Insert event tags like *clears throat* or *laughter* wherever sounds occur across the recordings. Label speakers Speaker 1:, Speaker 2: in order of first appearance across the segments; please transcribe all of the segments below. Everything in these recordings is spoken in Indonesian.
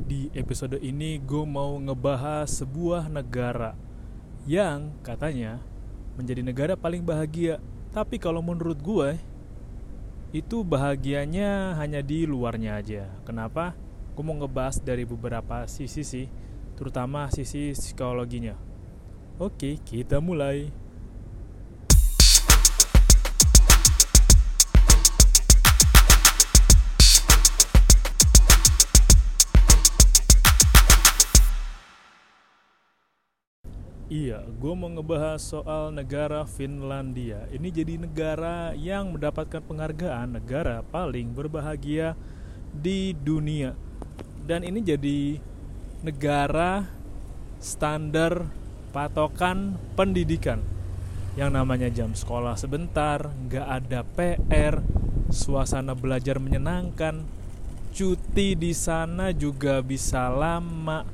Speaker 1: Di episode ini gue mau ngebahas sebuah negara yang katanya menjadi negara paling bahagia. Tapi kalau menurut gue itu bahagianya hanya di luarnya aja. Kenapa? Gue mau ngebahas dari beberapa sisi sih, terutama sisi psikologinya. Oke, kita mulai. Iya, gue mau ngebahas soal negara Finlandia. Ini jadi negara yang mendapatkan penghargaan negara paling berbahagia di dunia. Dan ini jadi negara standar patokan pendidikan yang namanya jam sekolah sebentar, nggak ada PR, suasana belajar menyenangkan, cuti di sana juga bisa lama.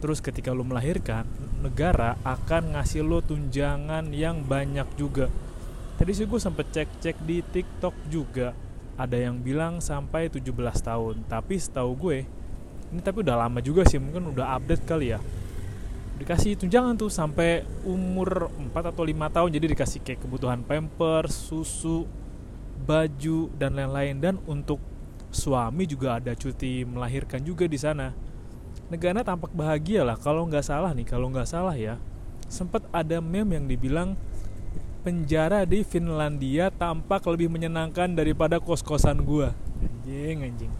Speaker 1: Terus ketika lu melahirkan, negara akan ngasih lo tunjangan yang banyak juga. Tadi sih gue sempet cek-cek di TikTok juga. Ada yang bilang sampai 17 tahun. Tapi setahu gue, ini tapi udah lama juga sih, mungkin udah update kali ya. Dikasih tunjangan tuh sampai umur 4 atau 5 tahun. Jadi dikasih kayak kebutuhan pamper, susu, baju dan lain-lain dan untuk suami juga ada cuti melahirkan juga di sana negara tampak bahagia lah kalau nggak salah nih kalau nggak salah ya. Sempat ada meme yang dibilang penjara di Finlandia tampak lebih menyenangkan daripada kos-kosan gua. Anjing anjing.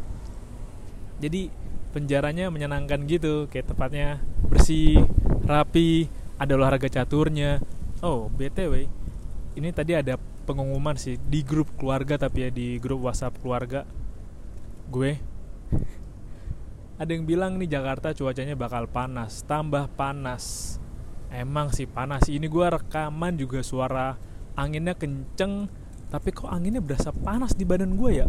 Speaker 1: Jadi penjaranya menyenangkan gitu kayak tempatnya bersih rapi ada olahraga caturnya. Oh btw ini tadi ada pengumuman sih di grup keluarga tapi ya di grup WhatsApp keluarga. Gue ada yang bilang nih Jakarta cuacanya bakal panas, tambah panas. Emang sih panas. Ini gue rekaman juga suara anginnya kenceng, tapi kok anginnya berasa panas di badan gue ya?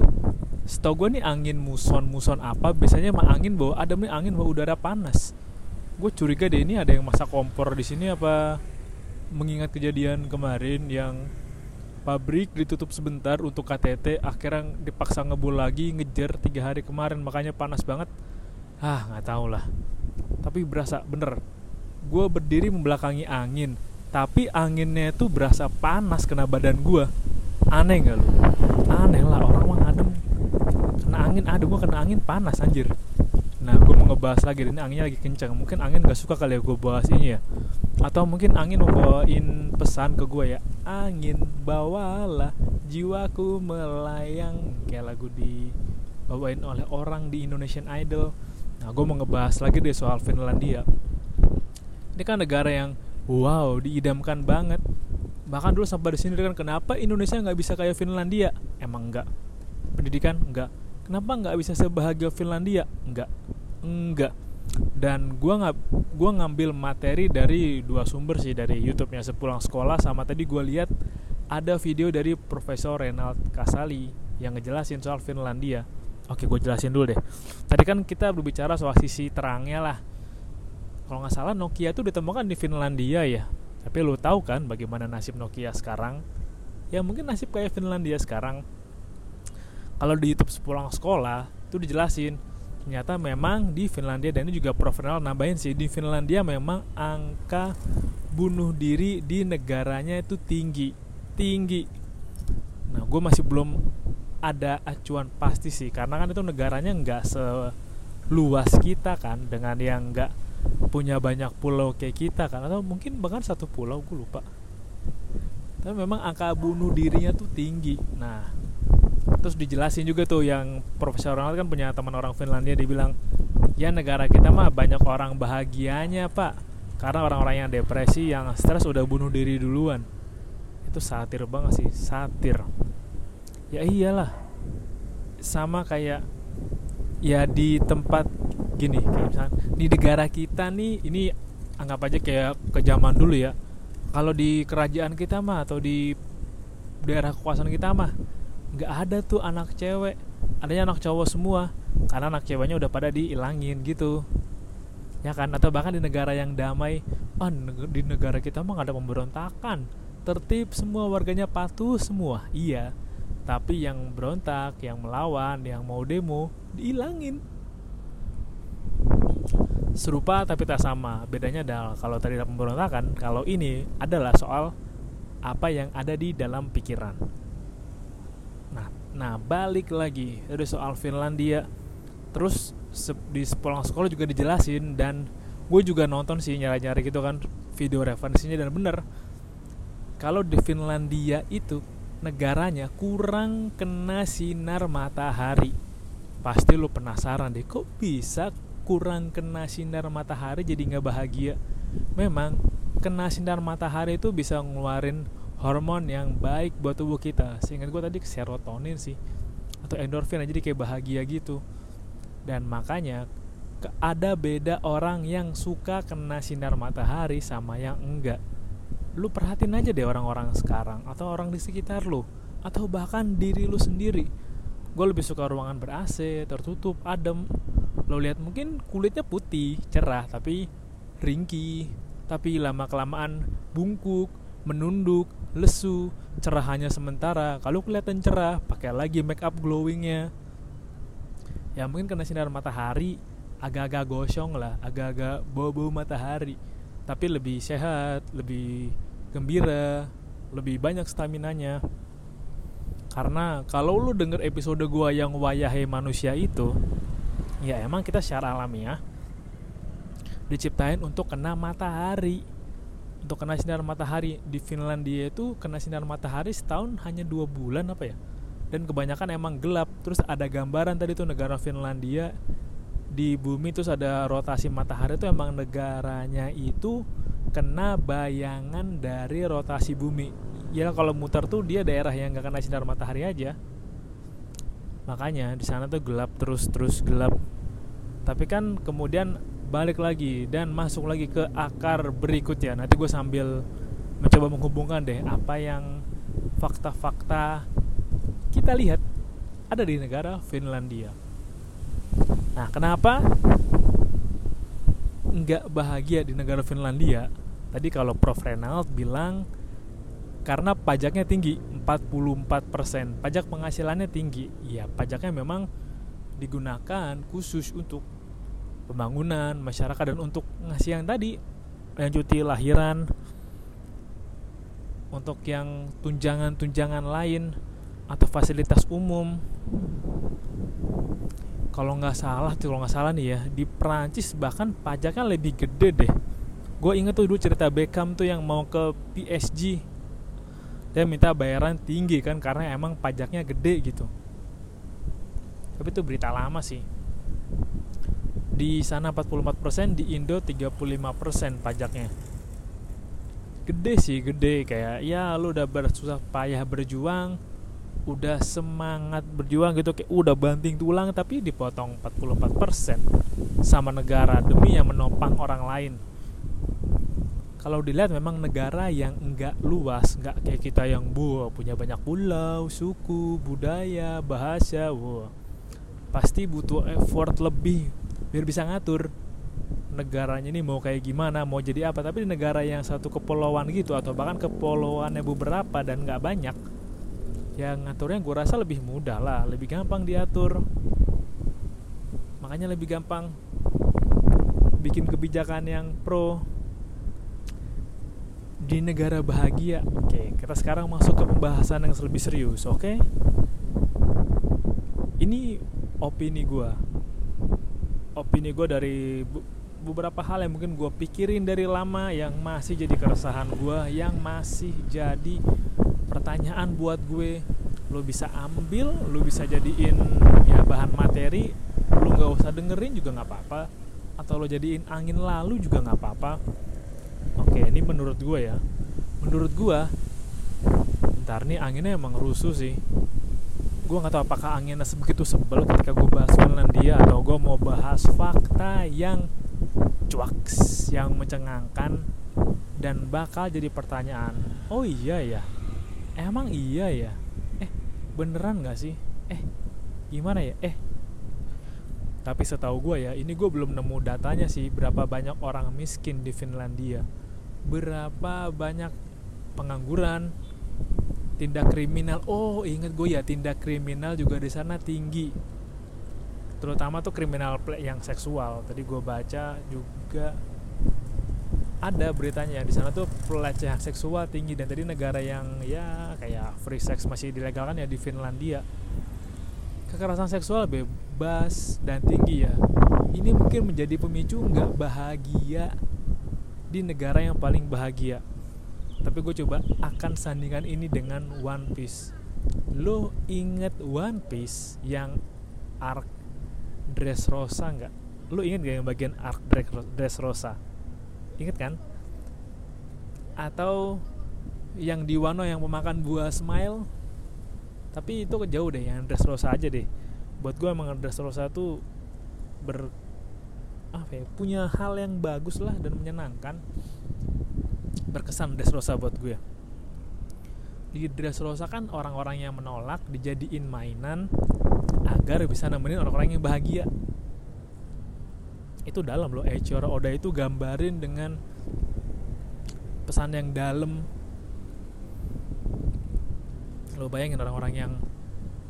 Speaker 1: Setahu gue nih angin muson-muson apa, biasanya mah angin bawa ada nih angin bawa udara panas. Gue curiga deh ini ada yang masak kompor di sini apa mengingat kejadian kemarin yang pabrik ditutup sebentar untuk KTT akhirnya dipaksa ngebul lagi ngejar tiga hari kemarin makanya panas banget ah nggak tahu lah. Tapi berasa bener. Gue berdiri membelakangi angin. Tapi anginnya itu berasa panas kena badan gue aneh nggak lu? Aneh lah orang mah adem kena angin adem gue kena angin panas anjir. Nah gue mau ngebahas lagi. Ini anginnya lagi kencang mungkin angin gak suka kali ya gue bahas ini ya. Atau mungkin angin mau bawain pesan ke gue ya. Angin bawalah jiwaku melayang. Kayak lagu dibawain oleh orang di Indonesian Idol Nah, gue mau ngebahas lagi deh soal Finlandia. Ini kan negara yang wow diidamkan banget. Bahkan dulu sampai di sini kan kenapa Indonesia nggak bisa kayak Finlandia? Emang nggak. Pendidikan nggak. Kenapa nggak bisa sebahagia Finlandia? Nggak. Enggak. Dan gue nggak gua ngambil materi dari dua sumber sih dari YouTube-nya sepulang sekolah sama tadi gue lihat ada video dari Profesor Renald Kasali yang ngejelasin soal Finlandia Oke, gue jelasin dulu deh. Tadi kan kita berbicara soal sisi terangnya lah. Kalau nggak salah Nokia itu ditemukan di Finlandia ya. Tapi lo tahu kan bagaimana nasib Nokia sekarang? Ya mungkin nasib kayak Finlandia sekarang. Kalau di YouTube sepulang sekolah itu dijelasin ternyata memang di Finlandia dan ini juga profesional nambahin sih di Finlandia memang angka bunuh diri di negaranya itu tinggi tinggi nah gue masih belum ada acuan pasti sih karena kan itu negaranya nggak seluas kita kan dengan yang nggak punya banyak pulau kayak kita kan. Atau mungkin bahkan satu pulau gue lupa. Tapi memang angka bunuh dirinya tuh tinggi. Nah terus dijelasin juga tuh yang profesional kan punya teman orang Finlandia dia bilang ya negara kita mah banyak orang bahagianya pak. Karena orang-orang yang depresi yang stres udah bunuh diri duluan. Itu satir banget sih satir ya iyalah. Sama kayak ya di tempat gini kayak misalnya di negara kita nih ini anggap aja kayak ke zaman dulu ya. Kalau di kerajaan kita mah atau di daerah kekuasaan kita mah nggak ada tuh anak cewek. Adanya anak cowok semua karena anak ceweknya udah pada dihilangin gitu. Ya kan? Atau bahkan di negara yang damai ah di negara kita mah gak ada pemberontakan. Tertib semua warganya patuh semua. Iya tapi yang berontak yang melawan yang mau demo dihilangin. Serupa tapi tak sama. Bedanya adalah kalau tadi ada pemberontakan kalau ini adalah soal apa yang ada di dalam pikiran. Nah nah balik lagi. Ada soal Finlandia. Terus di pulang sekolah juga dijelasin dan gue juga nonton sih nyari-nyari gitu kan video referensinya dan bener. Kalau di Finlandia itu negaranya kurang kena sinar matahari. Pasti lu penasaran deh kok bisa kurang kena sinar matahari jadi nggak bahagia? Memang kena sinar matahari itu bisa ngeluarin hormon yang baik buat tubuh kita. Sehingga gue tadi serotonin sih atau endorfin jadi kayak bahagia gitu. Dan makanya ada beda orang yang suka kena sinar matahari sama yang enggak lu perhatiin aja deh orang-orang sekarang atau orang di sekitar lu atau bahkan diri lu sendiri. Gue lebih suka ruangan ber AC tertutup adem. Lo lihat mungkin kulitnya putih cerah tapi ringkih. Tapi lama kelamaan bungkuk menunduk lesu cerah hanya sementara. Kalau kelihatan cerah pakai lagi make up glowingnya. Ya mungkin kena sinar matahari agak-agak gosong lah agak-agak bau-bau matahari tapi lebih sehat lebih gembira lebih banyak stamina nya karena kalau lu denger episode gua yang wayahe manusia itu ya emang kita secara alamiah diciptain untuk kena matahari. Untuk kena sinar matahari. Di Finlandia itu kena sinar matahari setahun hanya dua bulan apa ya? Dan kebanyakan emang gelap. Terus ada gambaran tadi tuh negara Finlandia di bumi terus ada rotasi matahari itu emang negaranya itu kena bayangan dari rotasi bumi. Ya kalau muter tuh dia daerah yang gak kena sinar matahari aja. Makanya di sana tuh gelap terus terus gelap. Tapi kan kemudian balik lagi dan masuk lagi ke akar berikutnya. Nanti gue sambil mencoba menghubungkan deh apa yang fakta-fakta kita lihat ada di negara Finlandia nah kenapa nggak bahagia di negara Finlandia? Tadi kalau Prof. Renald bilang karena pajaknya tinggi 44% pajak penghasilannya tinggi. Ya pajaknya memang digunakan khusus untuk pembangunan masyarakat dan untuk ngasih yang tadi yang cuti lahiran untuk yang tunjangan-tunjangan lain atau fasilitas umum kalau nggak salah tuh kalau nggak salah nih ya di Prancis bahkan pajaknya lebih gede deh. Gue inget tuh dulu cerita Beckham tuh yang mau ke PSG dia minta bayaran tinggi kan karena emang pajaknya gede gitu. Tapi itu berita lama sih. Di sana 44% di Indo 35% pajaknya. Gede sih gede. Kayak ya lu udah bersusah payah berjuang udah semangat berjuang gitu kayak udah banting tulang tapi dipotong 44% sama negara demi yang menopang orang lain kalau dilihat memang negara yang enggak luas, enggak kayak kita yang bu punya banyak pulau, suku, budaya, bahasa, wow. pasti butuh effort lebih biar bisa ngatur negaranya ini mau kayak gimana, mau jadi apa. Tapi di negara yang satu kepulauan gitu atau bahkan kepulauannya beberapa dan nggak banyak, yang ngaturnya gue rasa lebih mudah lah, lebih gampang diatur. Makanya lebih gampang bikin kebijakan yang pro di negara bahagia. Oke, kita sekarang masuk ke pembahasan yang lebih serius, oke? Ini opini gue. Opini gue dari beberapa hal yang mungkin gue pikirin dari lama yang masih jadi keresahan gue, yang masih jadi pertanyaan buat gue. Lo bisa ambil, lo bisa jadiin ya bahan materi, lo nggak usah dengerin juga nggak apa-apa, atau lo jadiin angin lalu juga nggak apa-apa. Oke ini menurut gue ya. Menurut gue ntar nih anginnya emang rusuh sih. Gue nggak tahu apakah anginnya sebegitu sebel ketika gue bahas Finlandia atau gue mau bahas fakta yang cuaks yang mencengangkan dan bakal jadi pertanyaan. Oh iya ya emang iya ya? Eh beneran nggak sih? Eh gimana ya? Eh. Tapi setahu gue ya ini gue belum nemu datanya sih berapa banyak orang miskin di Finlandia. Berapa banyak pengangguran tindak kriminal. Oh inget gue ya tindak kriminal juga di sana tinggi. Terutama tuh kriminal yang seksual. Tadi gue baca juga ada beritanya. Di sana tuh pelecehan seksual tinggi dan tadi negara yang ya kayak free sex masih dilegalkan ya di Finlandia. Kekerasan seksual bebas dan tinggi ya. Ini mungkin menjadi pemicu nggak bahagia di negara yang paling bahagia. Tapi gue coba akan sandingan ini dengan One Piece. Lo inget One Piece yang arc Dressrosa nggak? Lo inget gak yang bagian arc Dressrosa inget kan? Atau yang di Wano yang pemakan buah smile? Tapi itu jauh deh yang Dressrosa aja deh. Buat gue emang Dressrosa tuh ber apa ya punya hal yang bagus lah dan menyenangkan. Berkesan Dressrosa buat gue di Dressrosa kan orang-orang yang menolak dijadiin mainan agar bisa nemenin orang-orang yang bahagia itu dalam loh Eiichiro Oda itu gambarin dengan pesan yang dalam. Lo bayangin orang-orang yang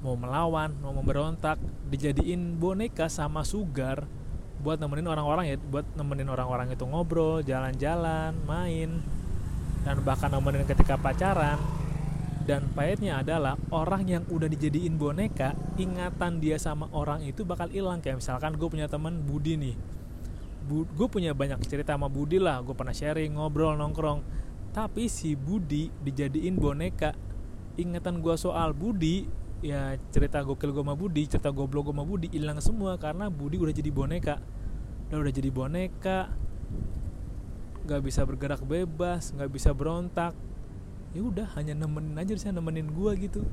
Speaker 1: mau melawan mau memberontak dijadiin boneka sama sugar buat nemenin orang-orang ya buat nemenin orang-orang itu ngobrol jalan-jalan main dan bahkan nemenin ketika pacaran. Dan pahitnya adalah orang yang udah dijadiin boneka ingatan dia sama orang itu bakal hilang. Kayak misalkan gue punya teman Budi nih gue punya banyak cerita sama Budi lah. Gue pernah sharing ngobrol nongkrong. Tapi si Budi dijadiin boneka. Ingatan gue soal Budi ya cerita gokil gue sama Budi cerita goblok gue sama Budi hilang semua karena Budi udah jadi boneka. Udah udah jadi boneka. Nggak bisa bergerak bebas nggak bisa berontak. Ya udah hanya nemenin aja sih nemenin gue gitu.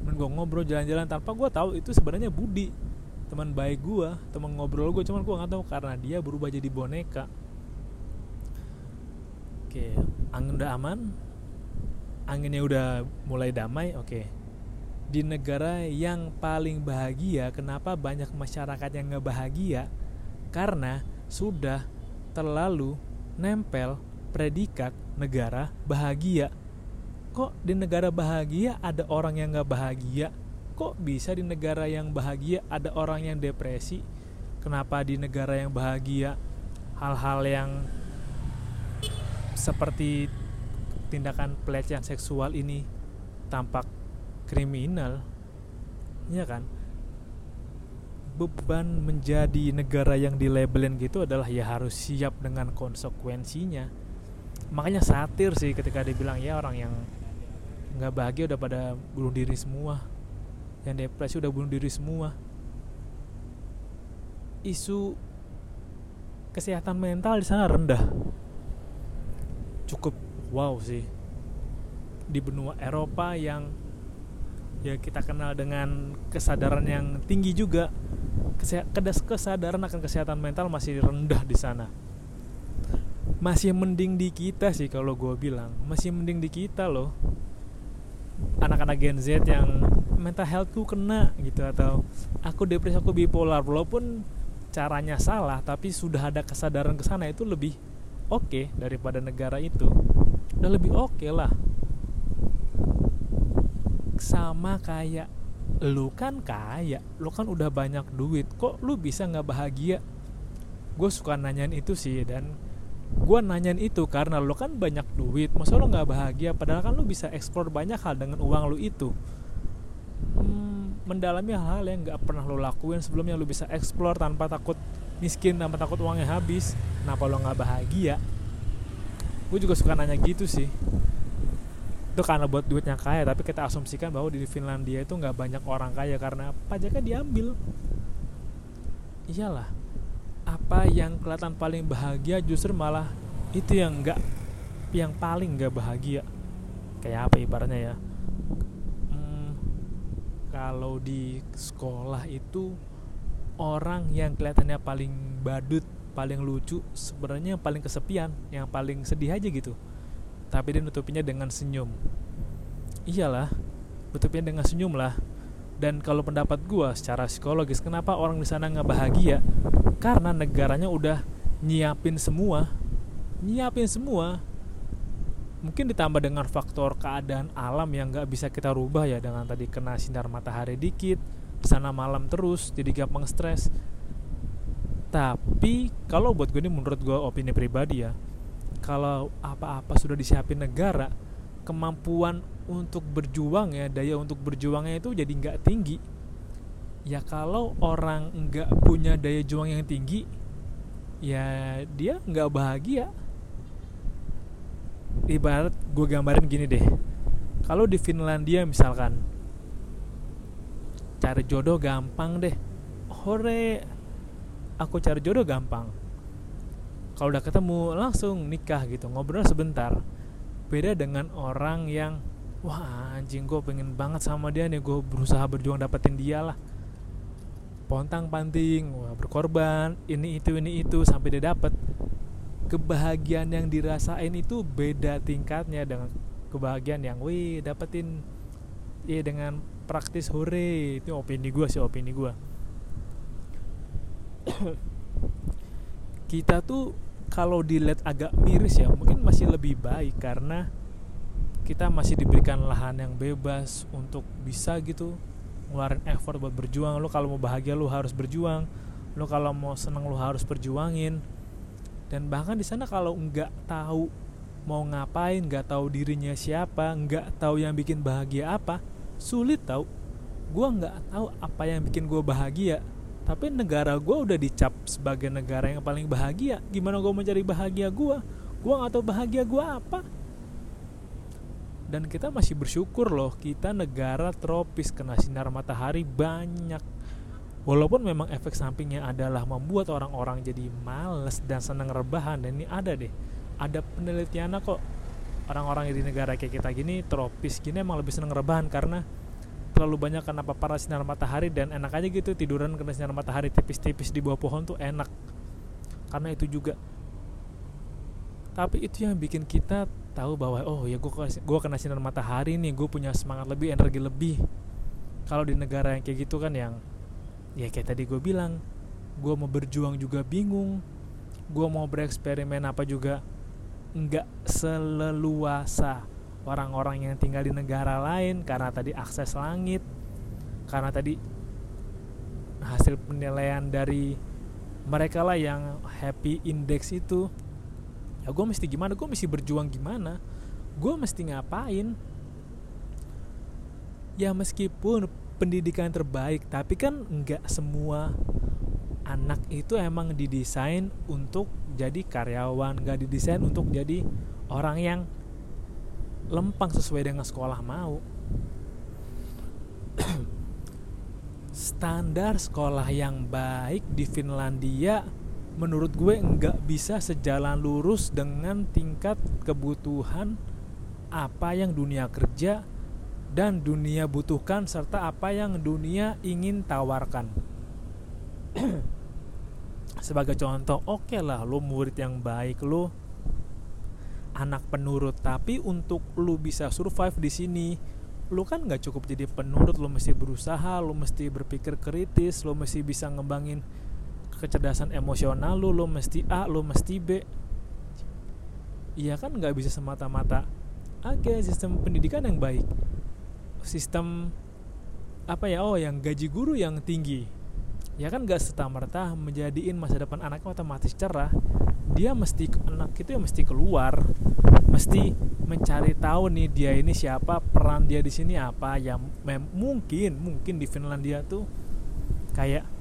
Speaker 1: Temen gue ngobrol jalan-jalan tanpa gue tahu itu sebenarnya Budi teman baik gue teman ngobrol gue cuman gue nggak tahu karena dia berubah jadi boneka. Oke angin udah aman. Anginnya udah mulai damai oke. Di negara yang paling bahagia kenapa banyak masyarakat yang nggak bahagia? Karena sudah terlalu nempel predikat negara bahagia. Kok di negara bahagia ada orang yang nggak bahagia kok bisa di negara yang bahagia ada orang yang depresi? Kenapa di negara yang bahagia hal-hal yang seperti tindakan pelecehan seksual ini tampak kriminal? Ya kan? Beban menjadi negara yang dilabelin gitu adalah ya harus siap dengan konsekuensinya. Makanya satir sih ketika dibilang ya orang yang nggak bahagia udah pada bunuh diri semua yang depresi udah bunuh diri semua. Isu kesehatan mental di sana rendah. Cukup wow sih. Di benua Eropa yang ya kita kenal dengan kesadaran yang tinggi juga kesadaran akan kesehatan mental masih rendah di sana. Masih mending di kita sih kalau gue bilang. Masih mending di kita loh anak-anak Gen Z yang mental healthku kena gitu atau aku depresi aku bipolar. Walaupun caranya salah tapi sudah ada kesadaran ke sana itu lebih oke okay daripada negara itu. Udah lebih oke okay lah. Sama kayak lu kan kaya lu kan udah banyak duit. Kok lu bisa nggak bahagia? Gue suka nanyain itu sih dan gue nanyain itu karena lu kan banyak duit masa lu nggak bahagia? Padahal kan lu bisa eksplor banyak hal dengan uang lu itu. Hmm, mendalami hal-hal yang nggak pernah lu lakuin sebelumnya lu bisa eksplor tanpa takut miskin tanpa takut uangnya habis. Kenapa lo nggak bahagia? Gue juga suka nanya gitu sih. Itu karena buat duitnya kaya tapi kita asumsikan bahwa di Finlandia itu nggak banyak orang kaya karena pajaknya diambil. Iyalah apa yang kelihatan paling bahagia justru malah itu yang nggak yang paling nggak bahagia. Kayak apa ibaratnya ya? Hmm, kalau di sekolah itu orang yang kelihatannya paling badut paling lucu sebenarnya yang paling kesepian yang paling sedih aja gitu. Tapi dia nutupinya dengan senyum. Iyalah nutupnya dengan senyum lah dan kalau pendapat gue secara psikologis kenapa orang di sana nggak bahagia? Karena negaranya udah nyiapin semua nyiapin semua. Mungkin ditambah dengan faktor keadaan alam yang nggak bisa kita rubah ya dengan tadi kena sinar matahari dikit di sana malam terus jadi gampang stres. Tapi kalau buat gue ini menurut gue opini pribadi ya kalau apa-apa sudah disiapin negara kemampuan untuk berjuang ya daya untuk berjuangnya itu jadi nggak tinggi. Ya kalau orang nggak punya daya juang yang tinggi ya dia nggak bahagia. Ibarat gue gambarin gini deh. Kalau di Finlandia misalkan cari jodoh gampang deh. Hore aku cari jodoh gampang. Kalau udah ketemu langsung nikah gitu ngobrol sebentar. Beda dengan orang yang wah anjing gue pengen banget sama dia nih. Gue berusaha berjuang dapetin dia lah. Pontang panting wah, berkorban ini itu ini itu sampai dia dapet. Kebahagiaan yang dirasain itu beda tingkatnya dengan kebahagiaan yang wih dapetin. Ya dengan praktis hore itu opini gue sih opini gue kita tuh kalau dilihat agak miris ya mungkin masih lebih baik karena kita masih diberikan lahan yang bebas untuk bisa gitu ngeluarin effort buat berjuang. Lo kalau mau bahagia lo harus berjuang. Lo kalau mau seneng lo harus perjuangin. Dan bahkan di sana kalau nggak tahu mau ngapain nggak tahu dirinya siapa nggak tahu yang bikin bahagia apa sulit tau. Gue nggak tahu apa yang bikin gue bahagia. Tapi negara gue udah dicap sebagai negara yang paling bahagia. Gimana gue mencari bahagia gue gue nggak tahu bahagia gue apa dan kita masih bersyukur loh kita negara tropis kena sinar matahari banyak. Walaupun memang efek sampingnya adalah membuat orang-orang jadi males dan senang rebahan dan ini ada deh. Ada penelitian kok. Orang-orang di negara kayak kita gini tropis gini emang lebih senang rebahan karena terlalu banyak kena paparan sinar matahari dan enak aja gitu tiduran kena sinar matahari tipis-tipis di bawah pohon tuh enak. Karena itu juga. Tapi itu yang bikin kita tahu bahwa oh ya gue gue kena sinar matahari nih gue punya semangat lebih energi lebih. Kalau di negara yang kayak gitu kan yang ya kayak tadi gue bilang gue mau berjuang juga bingung gue mau bereksperimen apa juga nggak seleluasa. Orang-orang yang tinggal di negara lain karena tadi akses langit karena tadi hasil penilaian dari mereka lah yang happy index itu ya gue mesti gimana? Gue mesti berjuang gimana? Gue mesti ngapain? Ya meskipun pendidikan terbaik tapi kan nggak semua anak itu emang didesain untuk jadi karyawan nggak didesain untuk jadi orang yang lempang sesuai dengan sekolah mau. *clears throat* Standar sekolah yang baik di Finlandia menurut gue nggak bisa sejalan lurus dengan tingkat kebutuhan apa yang dunia kerja dan dunia butuhkan serta apa yang dunia ingin tawarkan. *clears throat* Sebagai contoh oke okay lah lo murid yang baik lo anak penurut tapi untuk lu bisa survive di sini lu kan nggak cukup jadi penurut lu mesti berusaha lu mesti berpikir kritis lu mesti bisa ngembangin kecerdasan emosional lu lu mesti A lu mesti B. Iya kan nggak bisa semata-mata. Oke okay, sistem pendidikan yang baik. Sistem apa ya oh yang gaji guru yang tinggi. Ya kan gak serta merta menjadiin masa depan anaknya otomatis cerah. Dia mesti anak itu ya mesti keluar mesti mencari tahu nih dia ini siapa peran dia di sini apa. Ya mungkin mungkin di Finlandia tuh kayak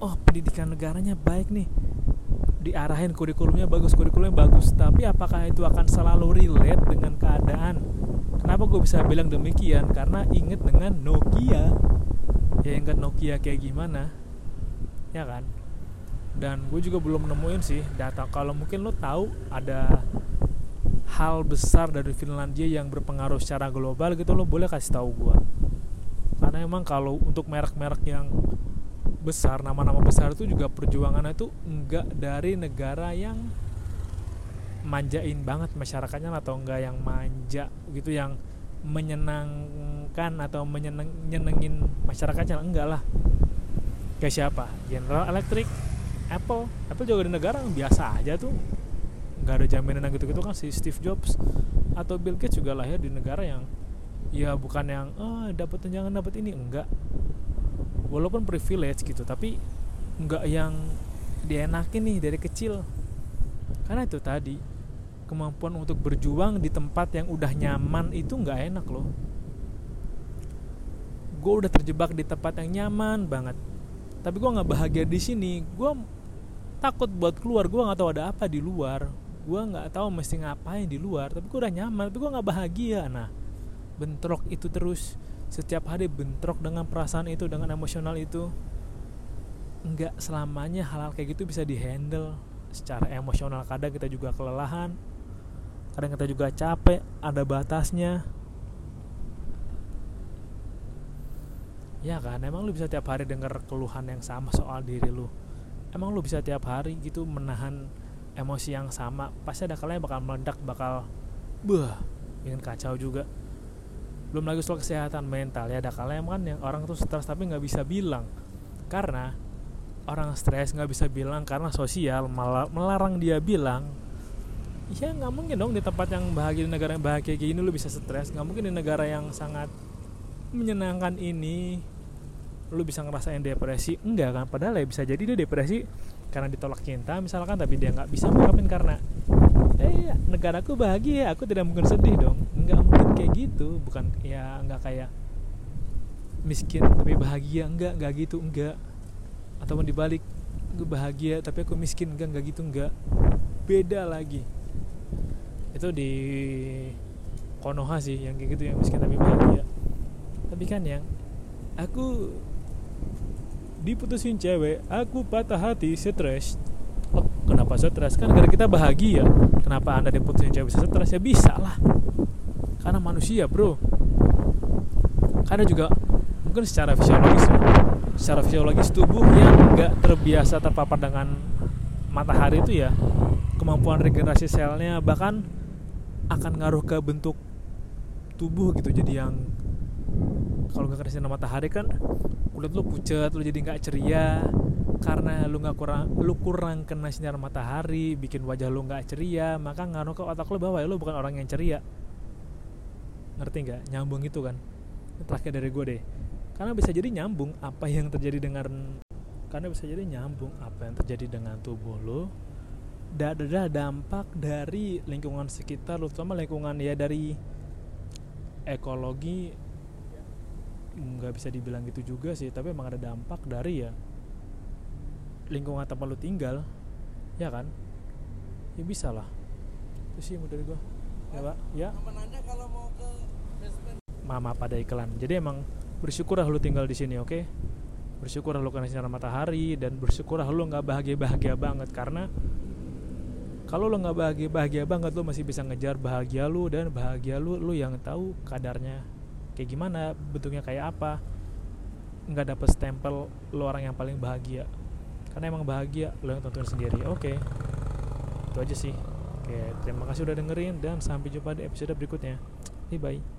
Speaker 1: oh pendidikan negaranya baik nih. Diarahin kurikulumnya bagus kurikulumnya bagus. Tapi apakah itu akan selalu relate dengan keadaan? Kenapa gue bisa bilang demikian? Karena inget dengan Nokia. Ya inget Nokia kayak gimana. Ya kan? Dan gue juga belum nemuin sih data. Kalau mungkin lo tahu ada hal besar dari Finlandia yang berpengaruh secara global gitu lo boleh kasih tahu gue karena emang kalau untuk merek-merek yang besar. Nama-nama besar itu juga perjuangannya itu enggak dari negara yang manjain banget masyarakatnya atau enggak yang manja gitu yang menyenangkan atau menyenengin masyarakatnya. Enggak lah. Kayak siapa? General Electric Apple. Apple juga di negara biasa aja tuh. Nggak ada jaminan gitu-gitu kan si Steve Jobs atau Bill Gates juga lahir di negara yang ya bukan yang oh dapat tunjangan dapat ini. Enggak walaupun privilege gitu tapi nggak yang dienakin nih dari kecil. Karena itu tadi kemampuan untuk berjuang di tempat yang udah nyaman itu nggak enak loh. Gue udah terjebak di tempat yang nyaman banget. Tapi gue nggak bahagia di sini. Gue takut buat keluar. Gue nggak tahu ada apa di luar. Gue nggak tahu mesti ngapain di luar. Tapi gue udah nyaman. Tapi gue nggak bahagia. Nah bentrok itu terus setiap hari bentrok dengan perasaan itu dengan emosional itu nggak selamanya hal-hal kayak gitu bisa dihandle secara emosional. Kadang kita juga kelelahan kadang kita juga capek ada batasnya. Ya kan emang lu bisa tiap hari dengar keluhan yang sama soal diri lu. Emang lu bisa tiap hari gitu menahan emosi yang sama pasti ada kalanya bakal meledak bakal bah ingin kacau juga belum lagi soal kesehatan mental. Ya ada kalanya kan yang orang tuh stres tapi nggak bisa bilang. Karena orang stres nggak bisa bilang karena sosial melarang dia bilang ya nggak mungkin dong di tempat yang bahagia di negara yang bahagia kayak gini lu bisa stres. Nggak mungkin di negara yang sangat menyenangkan ini lu bisa ngerasain depresi. Enggak kan? Padahal ya bisa jadi dia depresi karena ditolak cinta misalkan tapi dia nggak bisa mengungkapin karena eh negaraku bahagia aku tidak mungkin sedih dong. Nggak mungkin kayak gitu bukan ya nggak kayak miskin tapi bahagia enggak nggak gitu enggak. Ataupun dibalik gue bahagia tapi aku miskin enggak enggak gitu enggak. Beda lagi. Itu di Konoha sih yang kayak gitu yang miskin tapi bahagia. Tapi kan yang aku diputusin cewek aku patah hati stres. Oh, kenapa stres? Kan karena kita bahagia. Kenapa anda diputusin cewek bisa stres? Ya bisa lah karena manusia bro. Karena juga mungkin secara fisiologis secara fisiologis tubuh yang nggak terbiasa terpapar dengan matahari itu ya kemampuan regenerasi selnya bahkan akan ngaruh ke bentuk tubuh gitu. Jadi yang kalau nggak kena matahari kan kulit lu pucat lu jadi nggak ceria. Karena lu nggak kurang lu kurang kena sinar matahari bikin wajah lu nggak ceria maka ngaruh ke otak lu bahwa lu bukan orang yang ceria ngerti nggak? Nyambung itu kan? Terakhir dari gue deh. Karena bisa jadi nyambung apa yang terjadi dengan karena bisa jadi nyambung apa yang terjadi dengan tubuh lo dan ada dampak dari lingkungan sekitar lo terutama lingkungan ya dari ekologi nggak bisa dibilang gitu juga sih tapi emang ada dampak dari ya lingkungan tempat lo tinggal. Ya kan? Ya bisa lah. Itu sih dari gua. Ya pak. Ya mama pada iklan. Jadi emang bersyukurlah lu tinggal di sini oke? Okay? bersyukurlah lu kena sinar matahari dan bersyukurlah lu nggak bahagia bahagia banget karena kalau lu nggak bahagia bahagia banget lu masih bisa ngejar bahagia lu dan bahagia lu lu yang tahu kadarnya kayak gimana bentuknya kayak apa. Nggak dapet stempel lu orang yang paling bahagia. Karena emang bahagia lu yang tentuin sendiri oke? Okay. itu aja sih. Oke terima kasih udah dengerin dan sampai jumpa di episode berikutnya. Bye bye